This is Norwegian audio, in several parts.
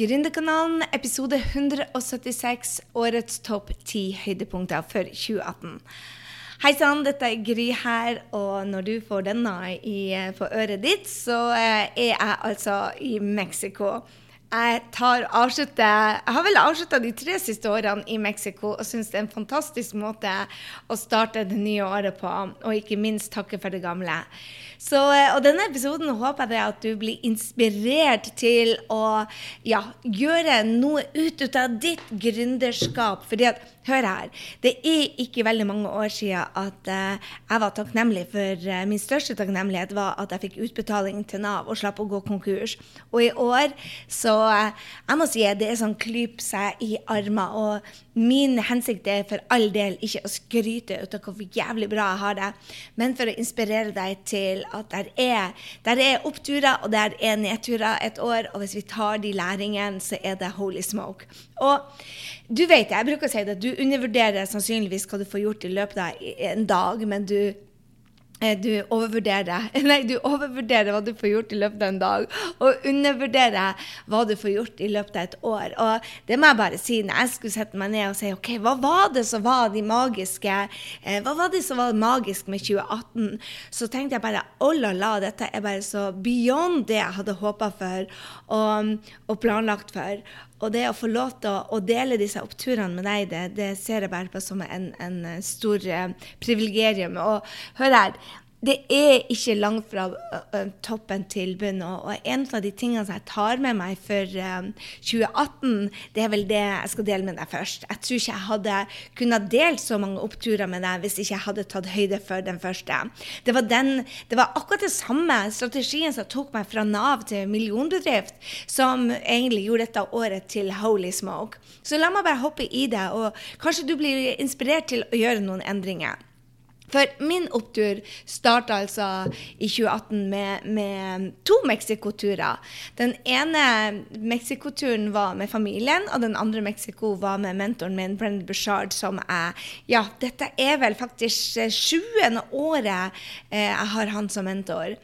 Gründerkanalen, episode 176, årets topp ti høydepunkter for 2018. Hei sann, dette er Gry her, og når du får denne i, på øret ditt, så eh, er jeg altså i Mexico. Jeg, tar, avslutter, jeg har vel avslutta de tre siste årene i Mexico og syns det er en fantastisk måte å starte det nye året på, og ikke minst takke for det gamle. Så, eh, og denne episoden håper jeg at du blir inspirert til å ja, gjøre noe ut av ditt gründerskap. fordi at, hør her, det er ikke veldig mange år siden at uh, jeg var takknemlig for uh, Min største takknemlighet var at jeg fikk utbetaling til Nav og slapp å gå konkurs. Og i år så uh, Jeg må si det er sånn klyp seg i armer. Og min hensikt er for all del ikke å skryte ut av hvor jævlig bra jeg har det, men for å inspirere deg til at der er, der er oppturer og der er nedturer et år. Og hvis vi tar de læringene, så er det holy smoke. Og du vet, jeg bruker å si det, du undervurderer sannsynligvis hva du får gjort i løpet av en dag, men du du overvurderer, nei, du overvurderer hva du får gjort i løpet av en dag, og undervurderer hva du får gjort i løpet av et år. Og det må jeg bare si. Når jeg skulle sette meg ned og si OK, hva var det som var de magiske eh, Hva var det som var magisk med 2018? Så tenkte jeg bare oh la la, dette er bare så beyond det jeg hadde håpa for og, og planlagt for. Og det å få lov til å, dele disse oppturene med deg, det, det, ser jeg bare på som en, en stor eh, privilegium. Og hør her, det er ikke langt fra toppen til bunnen. Og, en av de tingene som jeg tar med meg for um, 2018, det er vel det jeg skal dele med deg først. Jeg tror ikke jeg hadde kunnet delt så mange oppturer med deg hvis ikke jeg hadde tatt høyde for den første. Det var, den, det var akkurat det samme strategien som tok meg fra Nav til millionbedrift, som egentlig gjorde dette året til holy smoke. Så la meg bare hoppe i det, og kanskje du blir inspirert til å gjøre noen endringer. For min opptur starta altså i 2018 med, med to Mexico-turer. Den ene Mexico-turen var med familien, og den andre Mexico var med mentoren min, Brennan Bushard, som er Ja, dette er vel faktisk sjuende året eh, jeg har han som mentor.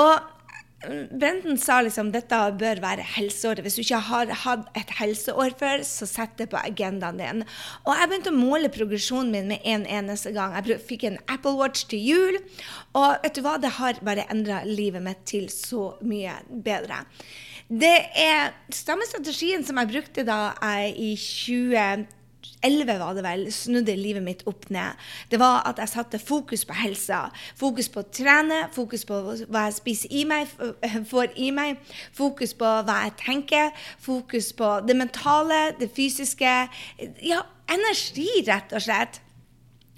Og Brenden sa liksom dette bør være helseåret. Hvis du ikke har hatt et helseår før, så sett det på agendaen din. Og jeg begynte å måle progresjonen min med en eneste gang. Jeg fikk en Apple Watch til jul, og vet du hva, det har bare endra livet mitt til så mye bedre. Det er samme strategien som jeg brukte da jeg i 20 2011 var det vel, snudde livet mitt opp ned. Det var at jeg satte fokus på helsa. Fokus på å trene, fokus på hva jeg spiser i meg, får i meg. Fokus på hva jeg tenker. Fokus på det mentale, det fysiske. Ja, energi, rett og slett.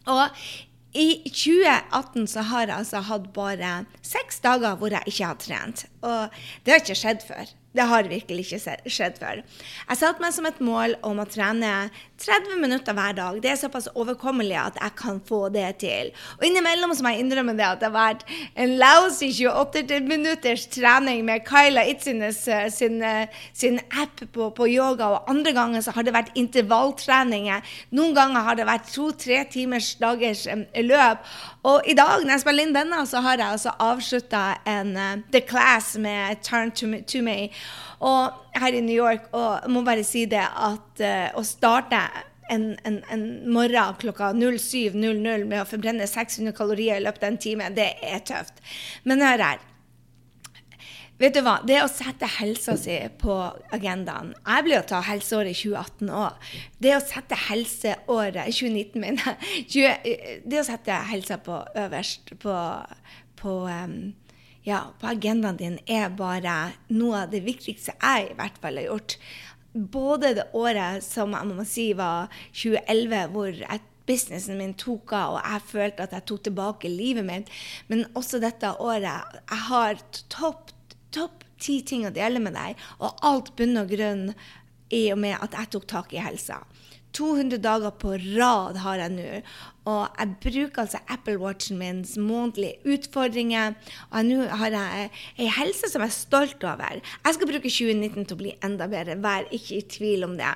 Og i 2018 så har jeg altså hatt bare seks dager hvor jeg ikke har trent. Og det har ikke skjedd før. Det har virkelig ikke skjedd før. Jeg satte meg som et mål om å trene 30 minutter hver dag. Det er såpass overkommelig at jeg kan få det til. Og innimellom så må jeg innrømme det at det har vært en lousy 28 minutters trening med Kyla Itzines eh, sin, eh, sin app på, på, yoga, og andre ganger så har det vært intervalltreninger. Noen ganger har det vært to-tre timers dagers løp. Og i dag, når jeg spiller inn denne, så har jeg altså avslutta en uh, The Class med Turn to to me, og her i New York. Og jeg må bare si det at uh, å starte en, en, en, morgen klokka 07.00 med å forbrenne 600 kalorier i løpet av en time, det er tøft. Men hør her. Vet du hva? Det å sette helsa si på agendaen Jeg blir å ta helseåret 2018 òg. Det å sette helseåret 2019, mener jeg. Det å sette helsa på øverst på, på, ja, på agendaen din er bare noe av det viktigste jeg i hvert fall har gjort. Både det året som jeg må si var 2011, hvor jeg businessen min tok av, og jeg følte at jeg tok tilbake livet mitt. Men også dette året. Jeg har topp topp ti ting å dele med deg, og alt bunn og grunn i og med at jeg tok tak i helsa. 200 dager på rad har jeg nå. Og jeg bruker altså Apple Watchen min månedlige utfordringer. Og nå har jeg ei helse som jeg er stolt over. Jeg skal bruke 2019 til å bli enda bedre, vær ikke i tvil om det.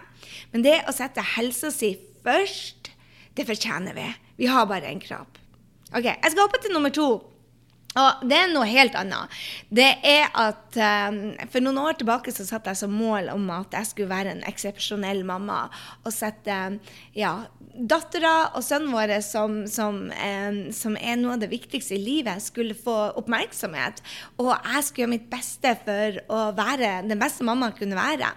Men det å sette helsa si først, det fortjener vi. Vi har bare en kropp. OK, jeg skal hoppe til nummer to. Og det er noe helt annet. Det er at um, For noen år tilbake så satte jeg som mål om at jeg skulle være en eksepsjonell mamma. Og sette ja, dattera og sønnen vår, som, som, um, som, er noe av det viktigste i livet, skulle få oppmerksomhet. Og jeg skulle gjøre mitt beste for å være den beste mammaen kunne være.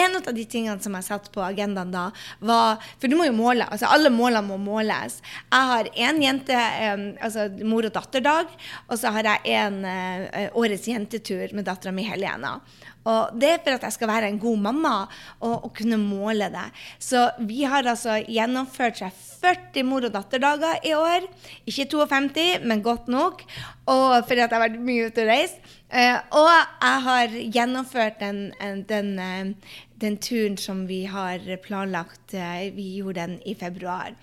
En av de tingene som jeg satte på agendaen da, var For du må jo måle. altså Alle målene må måles. Jeg har én jente, um, altså mor- og datterdag. og så har jeg en uh, årets jentetur med dattera mi Helena. Og det er for at jeg skal være en god mamma og, og, kunne måle det. Så vi har altså gjennomført seg 40 mor- og datterdager i år. Ikke 52, men godt nok. Og fordi at jeg har vært mye ute og reist. Uh, og jeg har gjennomført den, den, den, den, turen som vi har planlagt. Vi gjorde den i februar.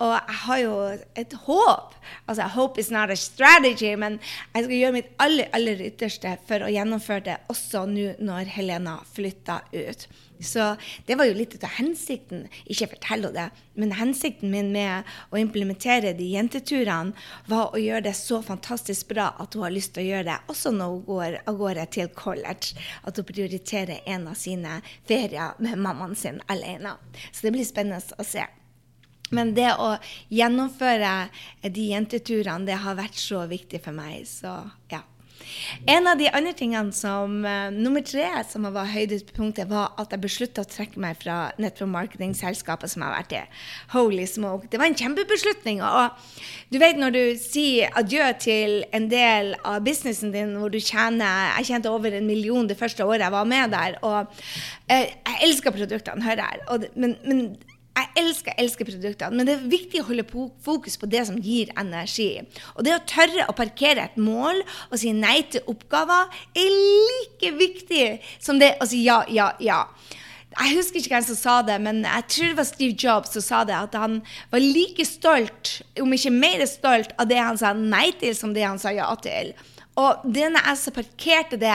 Og jeg har jo et håp. Altså, hope is not a strategy, men jeg skal gjøre mitt aller, aller ytterste for å gjennomføre det også nå når Helena flytter ut. Så det var jo litt av hensikten. Ikke fortell henne det, men hensikten min med å implementere de jenteturene var å gjøre det så fantastisk bra at hun har lyst til å gjøre det også når hun går av gårde til college. At hun prioriterer en av sine ferier med mammaen sin alene. Så det blir spennende å se. Men det å gjennomføre de jenteturene, det har vært så viktig for meg. Så ja. En av de andre tingene som uh, nummer tre som var høydepunktet, var at jeg beslutta å trekke meg fra nettopp marketingselskapet som jeg har vært i. Holy smoke. Det var en kjempebeslutning. Og du vet når du sier adjø til en del av businessen din hvor du tjener Jeg tjente over en million det første året jeg var med der. Og uh, jeg elsker produktene, hører jeg. men, men jeg elsker, elsker produktene, men det er viktig å holde fokus på det som gir energi. Og det å tørre å parkere et mål og si nei til oppgaver er like viktig som det å si ja, ja, ja. Jeg husker ikke hvem som sa det, men jeg tror det var Steve Jobs som sa det. At han var like stolt, om ikke mer stolt, av det han sa nei til, som det han sa ja til. Og det når jeg så parkerte det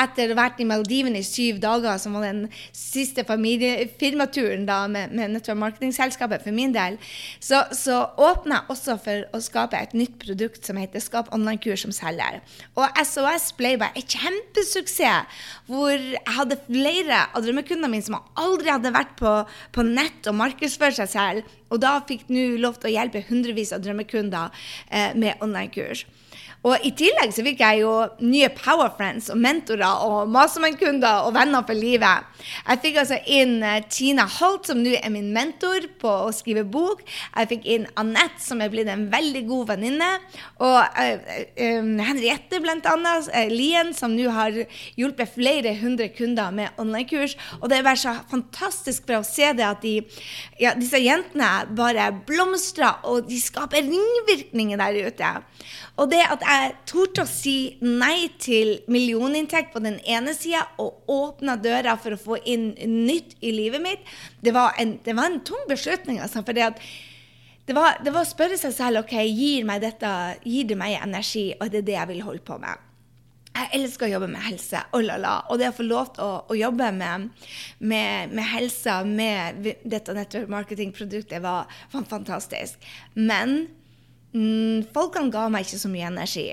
etter å ha vært i Maldivene i syv dager, som var den siste firmaturen da med, med Network Marketing-selskapet for min del, så, så åpna jeg også for å skape et nytt produkt som heter Skap online-kurs som selger. Og SOS ble bare et kjempesuksess, hvor jeg hadde flere av drømmekundene mine som aldri hadde vært på, på nett og markedsført seg selv, og da fikk nå lov til å hjelpe hundrevis av drømmekunder eh, med online-kurs. Og i tillegg så fikk jeg jo nye power friends og mentorer og Mastermann-kunder og venner for livet. Jeg fikk altså inn uh, Tina Holt, som nå er min mentor på å skrive bok. Jeg fikk inn Annette, som er blitt en veldig god venninne. Og uh, um, Henriette, blant annet. Lien, som nå har hjulpet flere hundre kunder med online-kurs. Og det er bare så fantastisk for å se det at de, ja, disse jentene bare blomstrer, og de skaper ringvirkninger der ute. Og det at jeg torde å si nei til millioninntekt på den ene sida og åpna døra for å få inn nytt i livet mitt, det var en, det var en tung beslutning. Altså, for det, det, var, det var å spørre seg selv ok, gir, meg dette, gir det meg energi, og det er det jeg vil holde på med. Jeg elsker å jobbe med helse. Oh la la. Og det å få lov til å, å jobbe med, med, med helsa, med dette network marketing-produktet, var, var fantastisk. Men Mm, folkene ga meg ikke så mye energi.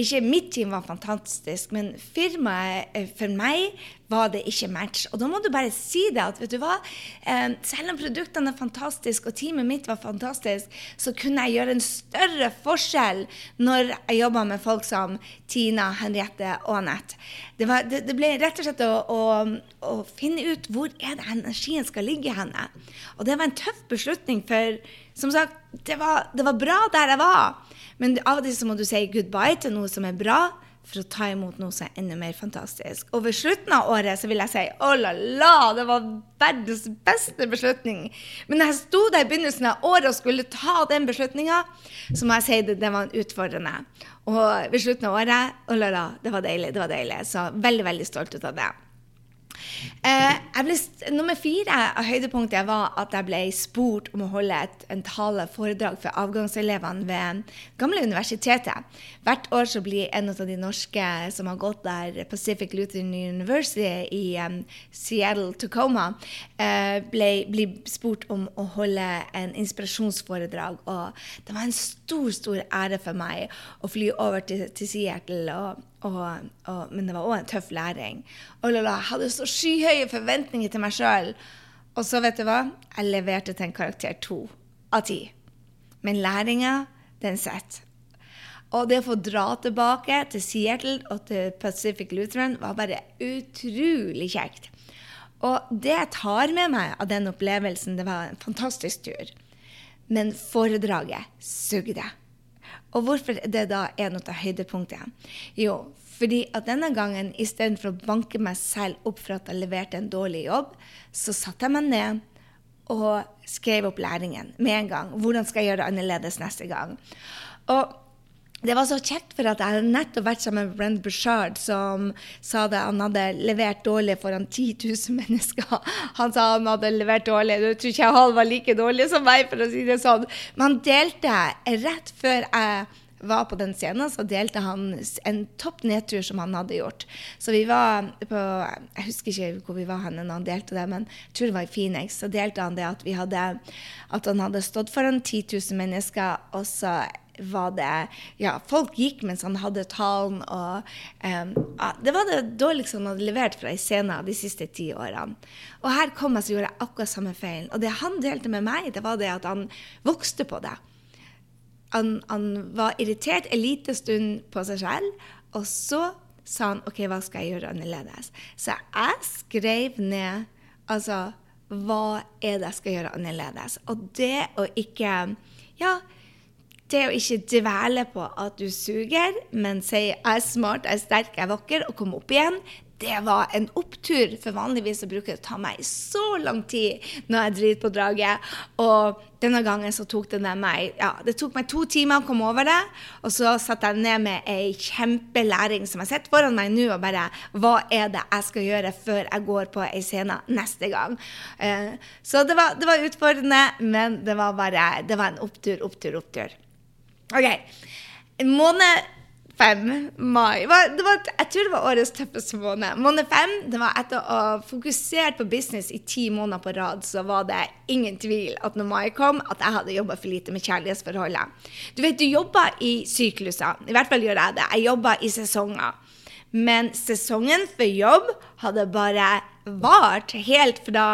Ikke Mitt team var fantastisk, men firmaet eh, for meg var det ikke match. Og da må du bare si det. at vet du hva, eh, Selv om produktene er fantastiske og teamet mitt var fantastisk, så kunne jeg gjøre en større forskjell når jeg jobba med folk som Tina, Henriette og Anette. Det, det, det, ble rett og slett å, å, å, finne ut hvor er det energien skal ligge henne. Og det var en tøff beslutning, for som sagt, det var, det var bra der jeg var. Men av og til så må du si goodbye til noe som er bra, for å ta imot noe som er enda mer fantastisk. Og ved slutten av året så vil jeg si oh la la, det var verdens beste beslutning. Men når jeg sto der i begynnelsen av året og skulle ta den beslutninga, så må jeg si det, det var utfordrende. Og ved slutten av året oh la la, det var deilig. det var deilig. Så veldig, veldig stolt ut av det. Eh, ble, nummer fire av høydepunktet var at jeg ble spurt om å holde et en tale, foredrag for avgangselevene ved gamle universitetet. Hvert år så blir en av de norske som har gått der, Pacific Lutheran University i um, Seattle, Tacoma, uh, ble, ble, spurt om å holde en inspirasjonsforedrag. Og det var en stor, stor stor ære for meg å fly over til, til Seattle. og og, og, men det var òg en tøff læring. Og Lola, jeg hadde så skyhøye forventninger til meg sjøl. Og så, vet du hva? Jeg leverte til en karakter to av ti. Men læringa, den sitter. Og det å få dra tilbake til Seattle og til Pacific Lutheran var bare utrolig kjekt. Og det jeg tar med meg av den opplevelsen, det var en fantastisk tur. Men foredraget sugde. Og hvorfor er det da en av høydepunktene? Jo, fordi at denne gangen istedenfor å banke meg selv opp for at jeg leverte en dårlig jobb, så satte jeg meg ned og skrev opp læringen med en gang. Hvordan skal jeg gjøre det annerledes neste gang? Og det var så kjekt, for at jeg hadde nettopp vært sammen med Brent Bushard, som sa det han hadde levert dårlig foran 10 000 mennesker. Han sa han hadde levert dårlig. Jeg tror ikke han var like dårlig som meg, for å si det sånn. Men han delte rett før jeg var på den scenen, så delte han en topp nedtur som han hadde gjort. Så vi var på Jeg husker ikke hvor vi var hen når han delte det, men jeg tror det var i Phoenix. Så delte han det at, hadde, at han hadde stått foran 10 000 mennesker, og så var det Ja, folk gikk mens han hadde talen, og um, Det var det dårligste han hadde levert fra ei scene de siste ti årene. Og her kom jeg så gjorde jeg akkurat samme feilen. Og det han delte med meg, det var det at han vokste på det. Han, han var irritert en liten stund på seg selv, og så sa han OK, hva skal jeg gjøre annerledes? Så jeg skrev ned altså hva er det jeg skal gjøre annerledes? Og det å ikke Ja, det å ikke dvele på at du suger, men si 'jeg er smart, jeg er sterk, jeg er vakker', og komme opp igjen, det var en opptur. For vanligvis så bruker det å ta meg så lang tid når jeg driter på draget. Og denne gangen så tok det meg ja, det tok meg to timer å komme over det. Og så satte jeg ned med ei kjempelæring som jeg sitter foran meg nå, og bare Hva er det jeg skal gjøre før jeg går på ei scene neste gang? Uh, så det var, det var utfordrende, men det var bare Det var en opptur, opptur, opptur. OK. Måned fem, mai var, var, Jeg tror det var årets tøffeste måned. Måned fem, det var etter å ha fokusert på business i ti måneder på rad, så var det ingen tvil at når mai kom, at jeg hadde jobba for lite med kjærlighetsforholdet. Du vet, du jobber i sykluser. I hvert fall gjør jeg det. Jeg jobber i sesonger. Men sesongen for jobb hadde bare vart helt fra,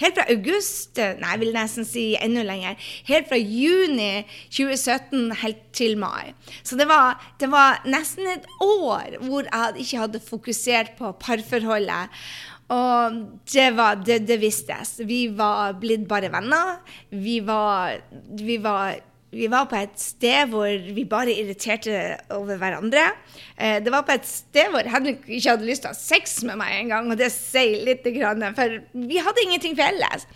helt fra august Nei, jeg vil nesten si enda lenger. Helt fra juni 2017 helt til mai. Så det var, det var nesten et år hvor jeg ikke hadde fokusert på parforholdet. Og det, var, det, det vistes. Vi var blitt bare venner. Vi var, vi var vi var på et sted hvor vi bare irriterte over hverandre. Eh, det var på et sted hvor Henrik ikke hadde lyst til å ha sex med meg engang, og det sier litt, for vi hadde ingenting felles.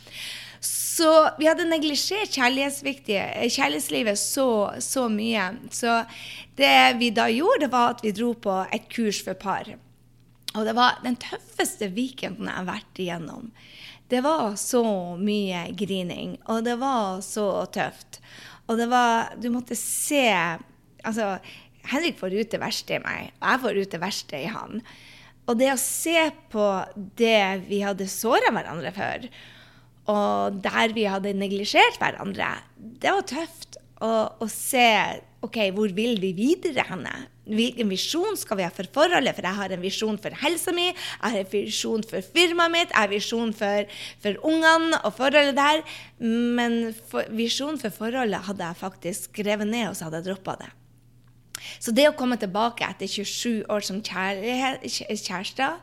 Så vi hadde neglisjert kjærlighetslivet så, så mye. Så det vi da gjorde, var at vi dro på et kurs for par. Og det var den tøffeste weekenden jeg har vært igjennom. Det var så mye grining, og det var så tøft. Og det var Du måtte se Altså, Henrik får ut det verste i meg, og jeg får ut det verste i han. Og det å se på det vi hadde såra hverandre for, og der vi hadde neglisjert hverandre, det var tøft. å se OK, hvor vil vi videre henne? Hvilken visjon skal vi ha for forholdet? For jeg har en visjon for helsa mi, jeg har en visjon for firmaet mitt, jeg har en visjon for, for ungene og forholdet der. Men for, visjonen for forholdet hadde jeg faktisk skrevet ned, og så hadde jeg droppa det. Så det å komme tilbake etter 27 år som kjærester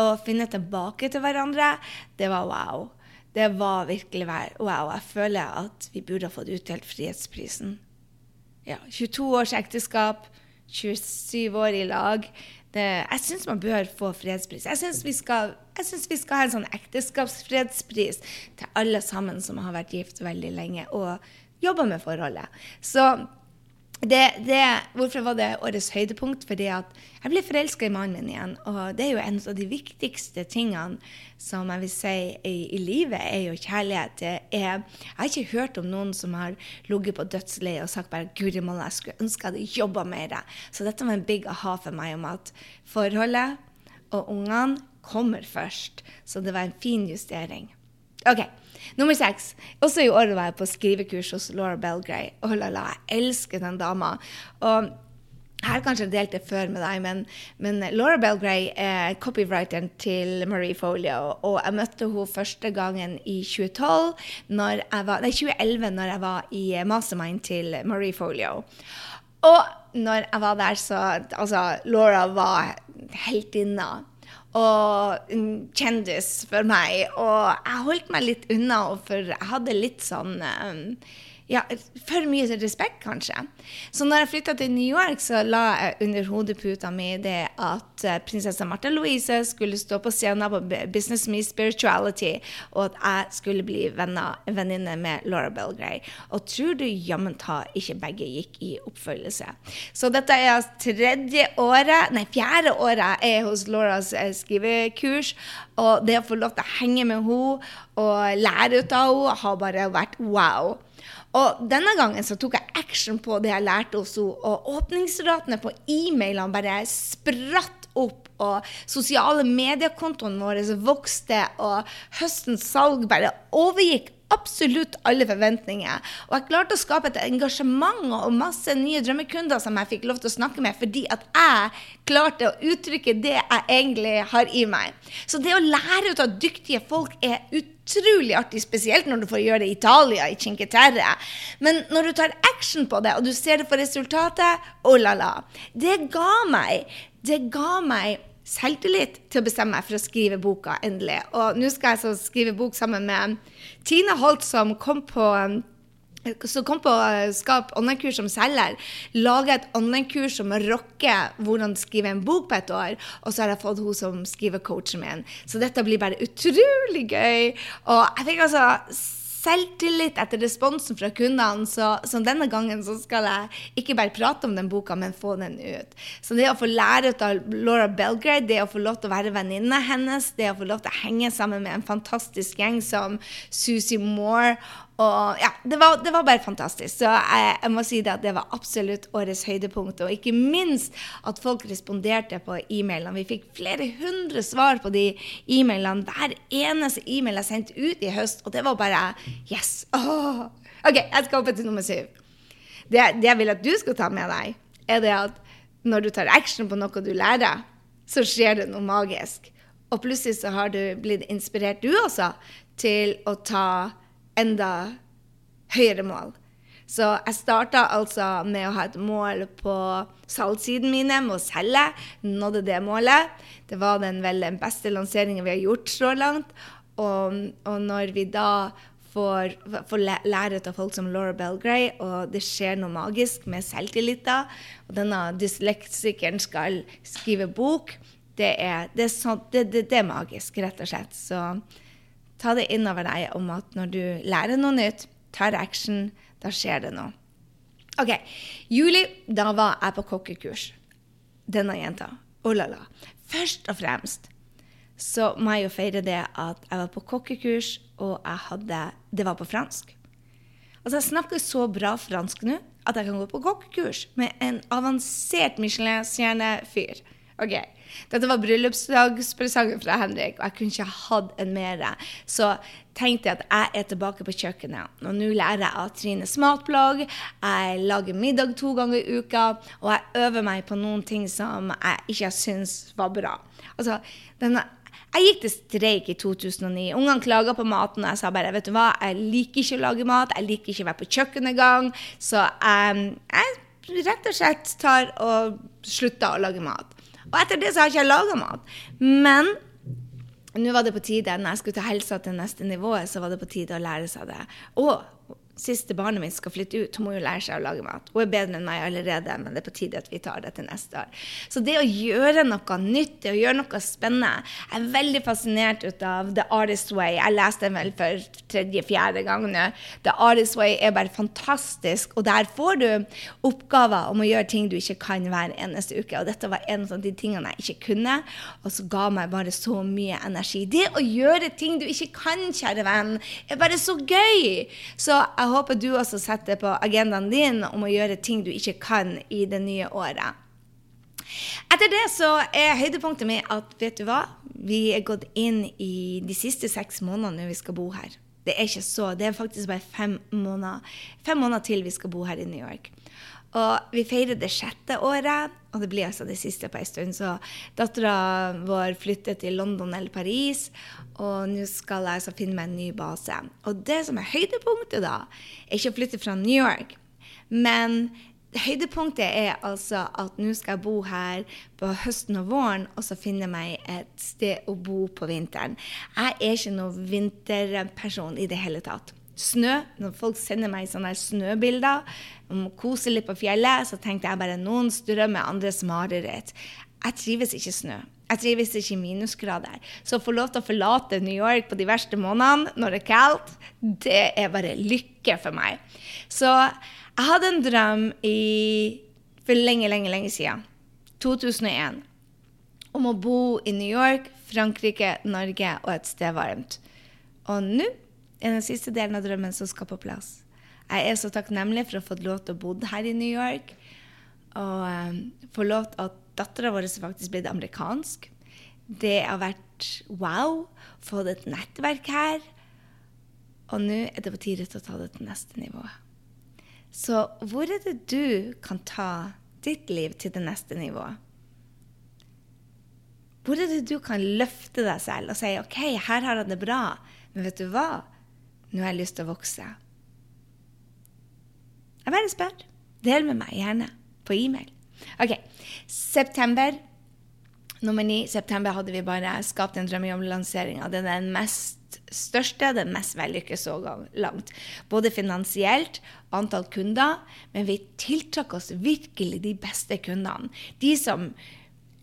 og finne tilbake til hverandre, det var wow. Det var virkelig wow. Jeg føler at vi burde ha fått utdelt Frihetsprisen ja, 22 års ekteskap, 27 år i lag. Det, jeg syns man bør få fredspris. Jeg syns vi, vi, skal ha en sånn ekteskapsfredspris til alle sammen som har vært gift veldig lenge og jobba med forholdet. Så det, det, hvorfor var det årets høydepunkt? Fordi at jeg ble forelska i mannen min igjen. Og det er jo en av de viktigste tingene som jeg vil si i, i livet, er jo kjærlighet. Er, jeg har ikke hørt om noen som har ligget på dødsleiet og sagt bare 'Guri malla, jeg skulle ønske jeg hadde jobba mer'. Så dette var en big aha for meg om at forholdet og ungene kommer først. Så det var en fin justering. OK. Nummer seks. Også i år var jeg på skrivekurs hos Laura Belgray. Oh la la, jeg elsker den dama. Og jeg har kanskje delt det før med deg, men, men Laura Belgray er copywriteren til Marie Folio. Og jeg møtte henne første gangen i 2012, når var, nei, 2011, når jeg var i mastermind til Marie Folio. Og når jeg var der, så Altså, Laura var heltinna og en kjendis for meg. Og jeg holdt meg litt unna, for jeg hadde litt sånn um, ja, for mye respekt, kanskje. Så når jeg flytta til New York, så la jeg under hodeputa mi det at eh, prinsesse Martha Louise skulle stå på scenen på Business Me Spirituality, og at jeg skulle bli venninne med Laura Belgray. Og tror du jammen ta ikke begge gikk i oppfølgelse. Så dette er tredje året, nei, fjerde året jeg er hos Lauras eh, skrivekurs. Og det å få lov til å henge med henne og lære ut av henne har bare vært wow. Og denne gangen så tok jeg action på det jeg lærte hos henne, og åpningsratene på e-mailene bare spratt opp. Og sosiale mediekontoene våre vokste, og høstens salg bare overgikk absolutt alle forventninger. Og jeg klarte å skape et engasjement og masse nye drømmekunder som jeg fikk lov til å snakke med, fordi at jeg klarte å uttrykke det jeg egentlig har i meg. Så det å lære ut av dyktige folk er utrolig artig, spesielt når du får gjøre det i Italia, i Cinque Terre. Men når du tar action på det, og du ser det for resultatet, oh la la. Det ga meg, det ga meg selvtillit til å bestemme meg for å skrive boka, endelig. Og nå skal jeg så skrive bok sammen med Tina Holt, som kom på som kom på Skap online-kurs som selger, lage et online-kurs som rocker hvordan skrive en bok på et år. Og så har jeg fått hun som skriver coachen min. Så dette blir bare utrolig gøy. Og jeg fikk altså selvtillit etter responsen fra kundene. Så, så, denne gangen så skal jeg ikke bare prate om den boka, men få den ut. Så det å få lære ut av Laura Belgrade, det å få lov til å være venninne hennes, det å få lov til å henge sammen med en fantastisk gjeng som Susie Moore og ja, det var, det var, bare fantastisk. Så jeg, jeg, må si det at det var absolutt årets høydepunkt. Og ikke minst at folk responderte på e-mailene. Vi fikk flere hundre svar på de e-mailene. Hver eneste e-mail jeg sendte ut i høst. Og det var bare Yes! Oh. OK, jeg skal hoppe til nummer syv. Det, det jeg vil at du skal ta med deg, er det at når du tar action på noe du lærer, så skjer det noe magisk. Og plutselig så har du blitt inspirert, du også, til å ta enda høyere mål. Så jeg starta altså med å ha et mål på salgssiden mine, med å selge. Nådde det målet. Det var den vel den beste lanseringen vi har gjort så langt. Og, og når vi da får, får lære av folk som Laura Belgray, og det skjer noe magisk med selvtilliten, og denne dysleksikeren skal skrive bok, det er, det er, sånt, det, det, er magisk, rett og slett. Så ta det innover deg om at når du lærer noe nytt, tar action, da skjer det noe. OK. Juli, da var jeg på kokkekurs. Denne jenta. Oh la la. Først og fremst så må jeg jo feire det at jeg var på kokkekurs, og jeg hadde Det var på fransk. Altså, jeg snakker så bra fransk nå at jeg kan gå på kokkekurs med en avansert Michelin-stjerne-fyr. Ok, Dette var bryllupsdagspresangen fra Henrik, og jeg kunne ikke hatt en mer. Så tenkte jeg at jeg er tilbake på kjøkkenet. Og nå lærer jeg av Trines matblogg. Jeg lager middag to ganger i uka, og jeg øver meg på noen ting som jeg ikke syns var bra. Altså, denne jeg gikk til streik i 2009. Ungene klaga på maten, og jeg sa bare vet du hva, jeg liker ikke å lage mat. Jeg liker ikke å være på kjøkkenet engang. Så um, jeg rett og slett tar og slutter å lage mat. Og etter det så har jeg ikke laga mat. Men nå var det på tide, når jeg skulle ta helsa til neste nivå, så var det på tide å lære seg det. Og siste barnet mitt skal flytte ut, hun må jo lære seg å lage mat. Hun er bedre enn meg allerede, men det er på tide at vi tar det til neste år. Så det å gjøre noe nytt, det å gjøre noe spennende Jeg er veldig fascinert ut av The Artist Way. Jeg leste den vel for tredje-fjerde gang nå. The Artist Way er bare fantastisk, og der får du oppgaver om å gjøre ting du ikke kan hver eneste uke. Og dette var en av de tingene jeg ikke kunne, og så ga meg bare så mye energi. Det å gjøre ting du ikke kan, kjære venn, er bare så gøy. Så jeg håper du også setter på agendaen din om å gjøre ting du ikke kan i det nye året. Etter det så er høydepunktet mitt at vet du hva? Vi er gått inn i de siste seks månedene vi skal bo her. Det er ikke så, det er faktisk bare fem måneder, fem måneder til vi skal bo her i New York. Og vi feirer det sjette året, og det blir altså det siste på en stund. Så dattera vår flytter til London eller Paris, og nå skal jeg altså finne meg en ny base. Og det som er høydepunktet, da, er ikke å flytte fra New York, men høydepunktet er altså at nå skal jeg bo her på høsten og våren, og så finne meg et sted å bo på vinteren. Jeg er ikke noen vinterperson i det hele tatt snø. Når folk sender meg sånne snøbilder om å kose litt på fjellet, så tenkte jeg bare noen drømmer andres mareritt. Jeg trives ikke snø. Jeg trives ikke i minusgrader. Så å få lov til å forlate New York på de verste månedene når det er kaldt, det er bare lykke for meg. Så jeg hadde en drøm i, for lenge, lenge, lenge siden. 2001. Om å bo i New York, Frankrike, Norge og et sted varmt. Og nå er den siste delen av drømmen som skal på plass. Jeg er så takknemlig for å ha fått lov til å bo her i New York. Og um, få lov til at dattera vår faktisk blitt amerikansk. Det har vært wow. Fått et nettverk her. Og nå er det på tide til å ta det til neste nivå. Så hvor er det du kan ta ditt liv til det neste nivået? Hvor er det du kan løfte deg selv og si OK, her har jeg det bra, men vet du hva? Nå har jeg lyst til å vokse. Jeg bare spør. Del med meg gjerne på e-mail. OK. September. Nummer ni. September hadde vi bare skapt en drømmejobb-lansering. Det er den mest største, den mest vellykkede så langt. Både finansielt, antall kunder, men vi tiltrakk oss virkelig de beste kundene. De som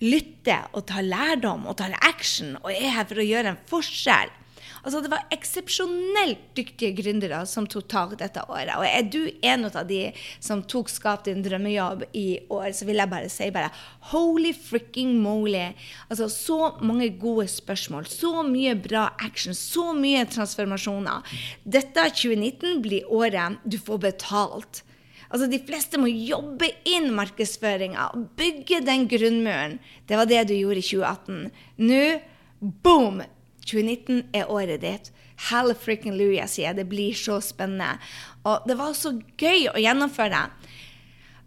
lytter og tar lærdom og tar action og er her for å gjøre en forskjell. Altså, det var eksepsjonelt dyktige gründere som tok tak dette året. Og er du en av de som tok Skap din drømmejobb i år, så vil jeg bare si bare holy fricking moly. Altså, så mange gode spørsmål, så mye bra action, så mye transformasjoner. Dette 2019 blir året du får betalt. Altså, De fleste må jobbe inn markedsføringa og bygge den grunnmuren. Det var det du gjorde i 2018. Nå, boom! 2019 er året ditt. Hell frikken Louie, sier jeg. Det blir så spennende. Og det var så gøy å gjennomføre.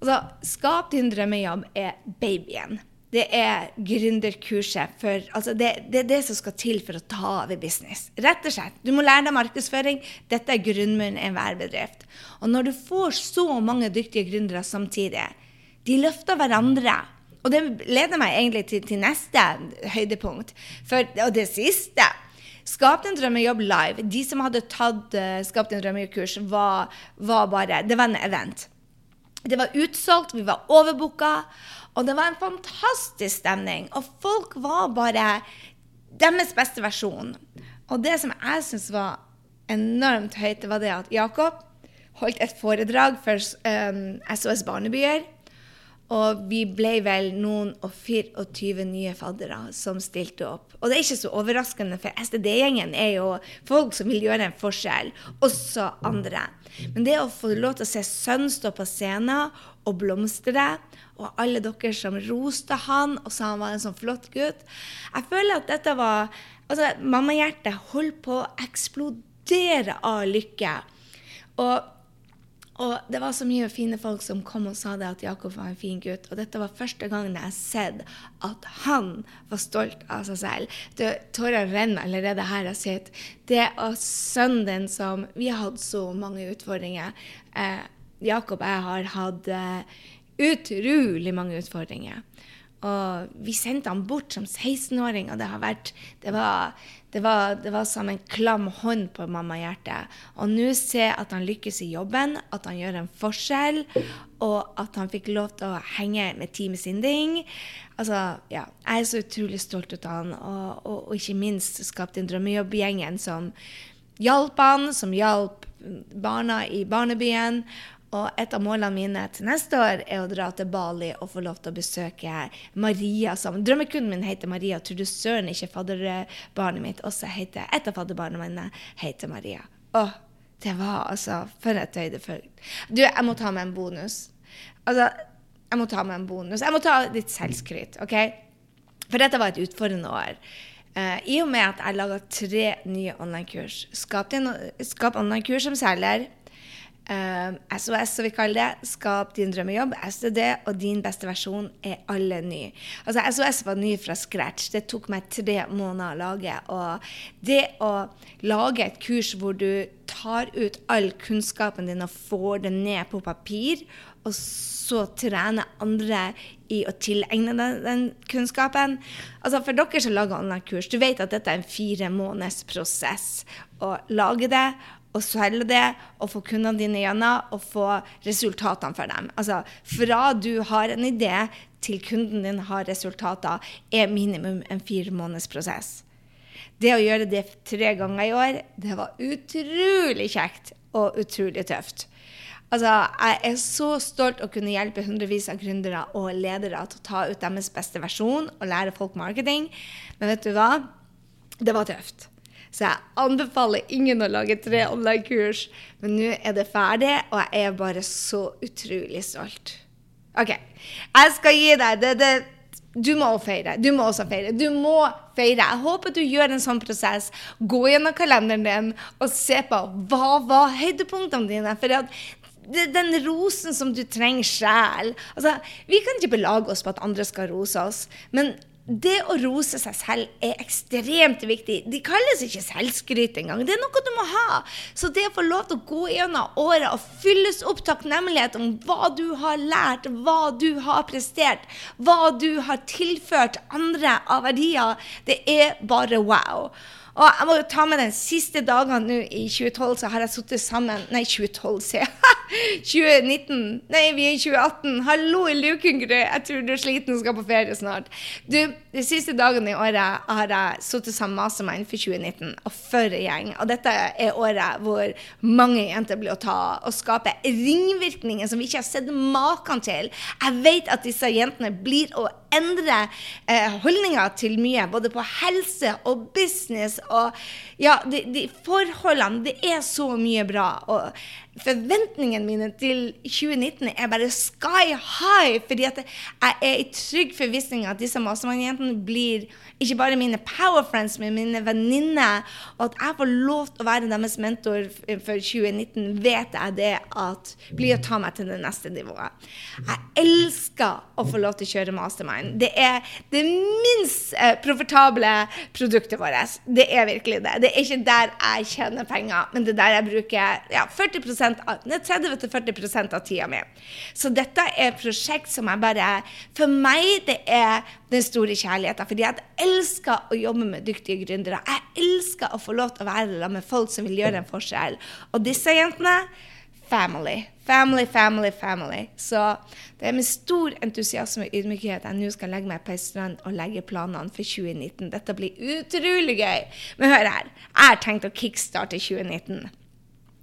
Altså, Skap din drømmejobb er babyen. Det er gründerkurset. For, altså det, det, er det som skal til for å ta over business. Rett og slett. Du må lære deg markedsføring. Dette er grunnmuren i enhver bedrift. Og når du får så mange dyktige gründere samtidig, de løfter hverandre. Og det leder meg egentlig til, til neste høydepunkt. For, og det siste. Skap din drømmejobb live. De som hadde tatt uh, Skap din drømmejobb-kurs, var, var, bare Det var en event. Det var utsolgt, vi var overbooka, og det var en fantastisk stemning. Og folk var bare deres beste versjon. Og det som jeg syns var enormt høyt, det var det at Jakob holdt et foredrag for um, SOS Barnebyer. Og vi ble vel noen og 24 nye faddere som stilte opp. Og det er ikke så overraskende, for STD-gjengen er jo folk som vil gjøre en forskjell. Også andre. Men det å få lov til å se sønnen stå på scenen og blomstre, og alle dere som roste han og sa han var en sånn flott gutt Jeg føler at dette var Altså, mammahjertet holdt på å eksplodere av lykke. Og og det var så mye fine folk som kom og sa det at Jakob var en fin gutt. Og dette var første gangen jeg har sett at han var stolt av seg selv. Tårene renner allerede her jeg sitter. Det og sønnen din som Vi har hatt så mange utfordringer. Eh, Jakob og jeg har hatt eh, utrolig mange utfordringer. Og vi sendte han bort som 16-åring, og det har vært det var, det var, det var som en klam hånd på mammahjertet. Og nå se at han lykkes i jobben, at han gjør en forskjell, og at han fikk lov til å henge med Team Sinding. Altså, ja, Jeg er så utrolig stolt av han, og, og, og ikke minst skapte en drømmejobbgjengen som hjalp han, som hjalp barna i barnebyen. Og et av målene mine til neste år er å dra til Bali og få lov til å besøke Maria sammen. Drømmekunden min heter Maria. Tror du søren ikke fadderbarnet mitt også heter Et av fadderbarna mine heter Maria. Åh, det var altså For et høydepunkt. Du, jeg må ta med en bonus. Altså, jeg må ta med en bonus. Jeg må ta litt selvskryt, OK? For dette var et utfordrende år. Uh, I og med at jeg laga tre nye online-kurs. Skap, skap online-kurs som selger. Uh, eh, SOS, som vi kaller det. Skap din drømmejobb. SDD og din beste versjon er alle nye. Altså, SOS var ny fra scratch. Det tok meg tre måneder å lage. Og det å lage et kurs hvor du tar ut all kunnskapen din og får det ned på papir, og så trene andre i å tilegne deg den kunnskapen. Altså For dere som lager online-kurs, du vet at dette er en fire måneders prosess. Å lage det, og selge det, og få kundene dine gjennom, og få resultatene for dem. Altså Fra du har en idé til kunden din har resultater, er minimum en fire måneders prosess. Det å gjøre det tre ganger i år, det var utrolig kjekt og utrolig tøft. Altså, jeg er så stolt å kunne hjelpe hundrevis av gründere og ledere til å ta ut deres beste versjon og lære folk marketing. Men vet du hva? Det var tøft. Så jeg anbefaler ingen å lage tre online-kurs. Men nå er det ferdig, og jeg er bare så utrolig stolt. OK. Jeg skal gi deg det, det du må feire. Du må også feire. Du må feire. Jeg håper du gjør en sånn prosess. Gå gjennom kalenderen din og se på hva var høydepunktene dine. For den rosen som du trenger sjæl. Altså, vi kan ikke belage oss på at andre skal rose oss. Men det å rose seg selv er ekstremt viktig. De kalles ikke selvskryt engang. Det er noe du må ha. Så det å få lov til å gå gjennom året og fylles opp takknemlighet om hva du har lært, hva du har prestert, hva du har tilført andre av verdier, det er bare wow. Og jeg må jo ta med den siste dagen nå i 2012, så har jeg sittet sammen Nei, 2012, sier jeg. 2019. Nei, vi er i 2018. Hallo i luken, Gry. Jeg tror du er sliten og skal på ferie snart. Du, de siste dagene i året har jeg sittet sammen med Mastermind for 2019. Og for en gjeng. Og dette er året hvor mange jenter blir å ta og skape ringvirkninger som vi ikke har sett maken til. Jeg vet at disse jentene blir å endre eh, holdninger til mye, både på helse og business og ja, de, de forholdene. Det er så mye bra. Og forventningene mine til 2019 er bare sky high, fordi at jeg er i trygg forvissning at disse mastermann blir ikke bare mine power friends, men mine venninner. Og at jeg får lov til å være deres mentor for 2019, vet jeg det at blir å ta meg til det neste nivået. Jeg elsker å få lov til å kjøre mastermind. Det er det minst eh, profitable produktet vårt. Det er virkelig det. Det er ikke der jeg tjener penger, men det er der jeg bruker ja, 40 30-40 av tida mi. Så dette er et prosjekt som jeg bare For meg det er den store kjærligheten. Fordi jeg elsker å jobbe med dyktige gründere. Jeg elsker å få lov til å være sammen med folk som vil gjøre en forskjell. Og disse jentene family. Family, family, family. Så det er med stor entusiasme og ydmykhet jeg nå skal legge meg på ei strand og legge planene for 2019. Dette blir utrolig gøy. Men hør her. Jeg har tenkt å kickstarte 2019.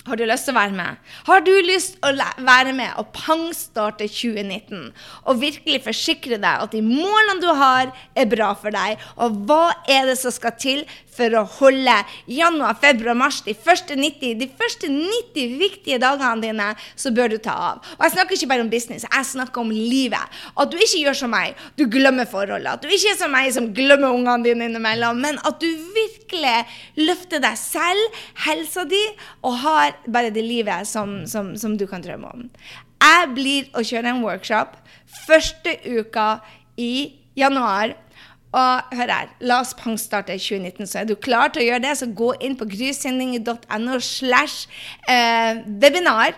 Har du lyst til å være med? Har du lyst til å være med og pangstarte 2019? Og virkelig forsikre deg at de målene du har, er bra for deg? Og hva er det som skal til for å holde januar, februar, mars, de første 90, de første 90 viktige dagene dine, så bør du ta av. Og jeg snakker ikke bare om business, jeg snakker om livet. At du ikke gjør som meg, du glemmer forholdet. At du ikke er som meg, som glemmer ungene dine innimellom. Men at du virkelig løfter deg selv, helsa di, og har bare det livet som, som, som du kan drømme om. Jeg blir å kjøre en workshop første uka i januar og hør her, la oss pangstarte 2019. Så er du klar til å gjøre det, så gå inn på grysynding.no slash eh, webinar.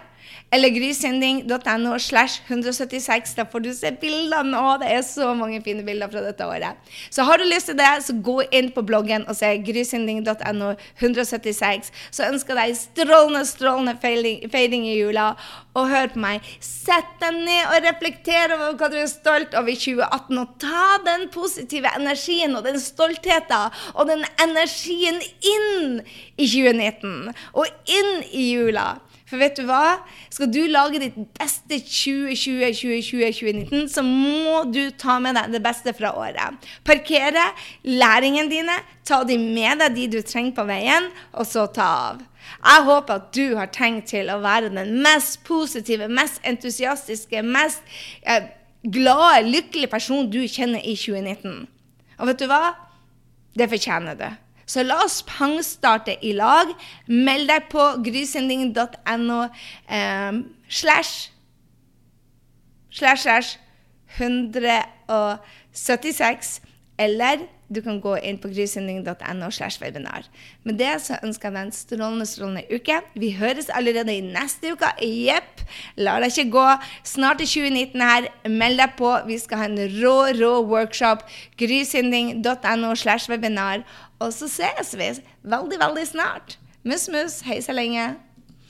Eller grysynding.no slash 176. Da får du se bildene. Å, det er så mange fine bilder fra dette året. Så har du lyst til det, så gå inn på bloggen og se grysynding.no 176. Så ønsker deg strålende, strålende feiring, feiring i jula. Og hør på meg. Sett deg ned og reflekter over hva du er stolt over i 2018. Og ta den positive energien og den stoltheten og den energien inn i 2019. Og inn i jula. For vet du hva? Skal du lage ditt beste 2020-2020-2019, så må du ta med deg det beste fra året. Parkere læringene dine, ta de med deg de du trenger på veien, og så ta av. Jeg håper at du har tenkt til å være den mest positive, mest entusiastiske, mest eh, glade, lykkelige personen du kjenner i 2019. Og vet du hva? Det fortjener du. Så la oss pangstarte i lag. Meld deg på grysynding.no eh, slash slash slash 176, eller du kan gå inn på grysynding.no. Med det så ønsker jeg deg en strålende, strålende uke. Vi høres allerede i neste uke. Jepp. La deg ikke gå. Snart er 2019 her. Meld deg på. Vi skal ha en rå, rå workshop. Grysynding.no. Og så ses vi veldig, veldig snart. Mus, mus. Hei så lenge.